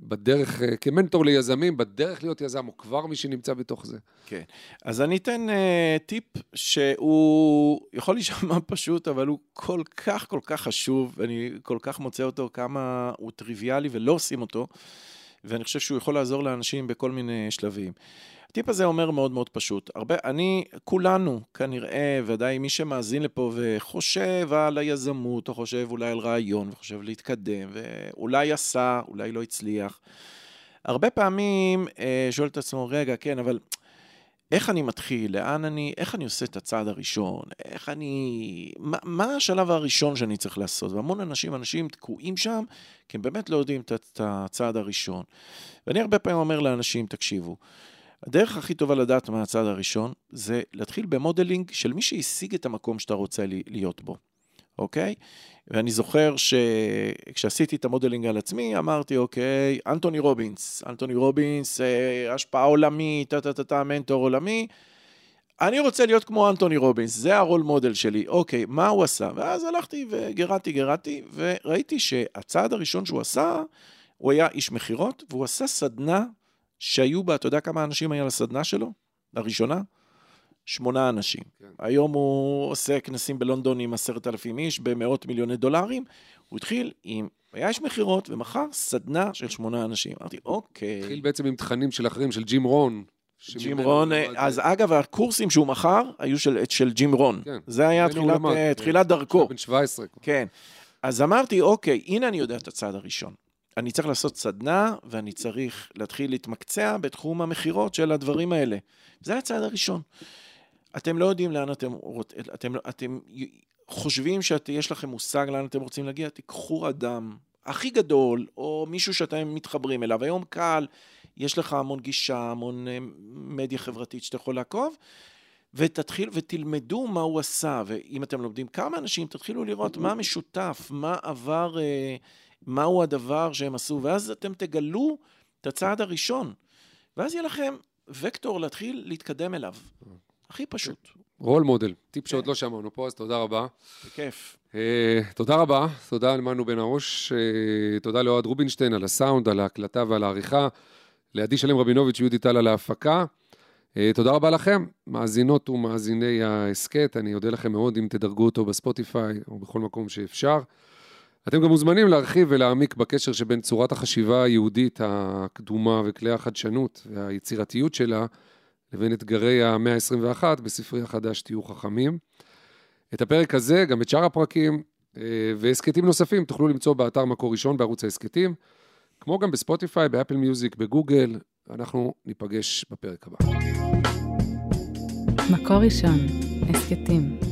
בדרך, כמנטור ליזמים, בדרך להיות יזם, או כבר מי שנמצא בתוך זה. כן. אז אני אתן טיפ שהוא יכול להישמע פשוט, אבל הוא כל כך כל כך חשוב, ואני כל כך מוצא אותו כמה הוא טריוויאלי ולא עושים אותו, ואני חושב שהוא יכול לעזור לאנשים בכל מיני שלבים. הטיפ הזה אומר מאוד מאוד פשוט. הרבה, אני, כולנו כנראה, ודאי מי שמאזין לפה וחושב על היזמות, או חושב אולי על רעיון, וחושב להתקדם, ואולי עשה, אולי לא הצליח. הרבה פעמים אה, שואל את עצמו, רגע, כן, אבל איך אני מתחיל? לאן אני, איך אני עושה את הצעד הראשון? איך אני... מה, מה השלב הראשון שאני צריך לעשות? והמון אנשים, אנשים תקועים שם, כי הם באמת לא יודעים את, הצעד הראשון. ואני הרבה פעמים אומר לאנשים, תקשיבו, הדרך הכי טובה לדעת מה הצעד הראשון, זה להתחיל ב modeling של מי שהשיג את המקום שאתה רוצה להיות בו, אוקיי? ואני זוכר שכשעשיתי את ה modeling על עצמי, אמרתי, אוקיי, אנתוני רובינס, אנתוני רובינס, אה, השפעה עולמית, טה-טה-טה, מנטור עולמי, אני רוצה להיות כמו אנתוני רובינס, זה ה role model שלי, אוקיי, מה הוא עשה? ואז הלכתי וגירדתי, גירדתי, וראיתי שהצעד הראשון שהוא עשה, הוא היה איש מכירות, והוא עשה סדנה שהיו בה, אתה יודע כמה אנשים היה לסדנה שלו? לראשונה? שמונה אנשים. כן. היום הוא עושה כנסים בלונדון עם עשרת אלפים איש במאות מיליוני דולרים. הוא התחיל עם, היה איש מכירות ומכר סדנה של שמונה אנשים. אמרתי, אוקיי. התחיל בעצם עם תכנים של אחרים, של ג'ים רון. ג'ים רון, אז אגב, הקורסים שהוא מכר היו של, של ג'ים רון. כן. זה היה תחילת, למד, תחילת דרכו. בן 17. כן. אז אמרתי, אוקיי, הנה אני יודע את הצעד הראשון. אני צריך לעשות סדנה, ואני צריך להתחיל להתמקצע בתחום המכירות של הדברים האלה. זה הצעד הראשון. אתם לא יודעים לאן אתם רוצים, אתם, אתם חושבים שיש לכם מושג לאן אתם רוצים להגיע, תיקחו אדם הכי גדול, או מישהו שאתם מתחברים אליו. היום קל, יש לך המון גישה, המון מדיה חברתית שאתה יכול לעקוב, ותתחיל ותלמדו מה הוא עשה, ואם אתם לומדים כמה אנשים, תתחילו לראות מה משותף, מה עבר... אה, מהו הדבר שהם עשו, ואז אתם תגלו את הצעד הראשון, ואז יהיה לכם וקטור להתחיל להתקדם אליו. הכי פשוט. רול מודל, טיפ שעוד לא שמענו פה, אז תודה רבה. בכיף. אה, תודה רבה, תודה למנו בן הראש, אה, תודה לאוהד רובינשטיין על הסאונד, על ההקלטה ועל העריכה, לעדי שלם רבינוביץ' ויהודי טל על ההפקה. אה, תודה רבה לכם, מאזינות ומאזיני ההסכת, אני אודה לכם מאוד אם תדרגו אותו בספוטיפיי או בכל מקום שאפשר. אתם גם מוזמנים להרחיב ולהעמיק בקשר שבין צורת החשיבה היהודית הקדומה וכלי החדשנות והיצירתיות שלה לבין אתגרי המאה ה-21 בספרי החדש תהיו חכמים. את הפרק הזה, גם את שאר הפרקים אה, והסכתים נוספים תוכלו למצוא באתר מקור ראשון בערוץ ההסכתים, כמו גם בספוטיפיי, באפל מיוזיק, בגוגל. אנחנו ניפגש בפרק הבא. מקור ראשון, הסכתים.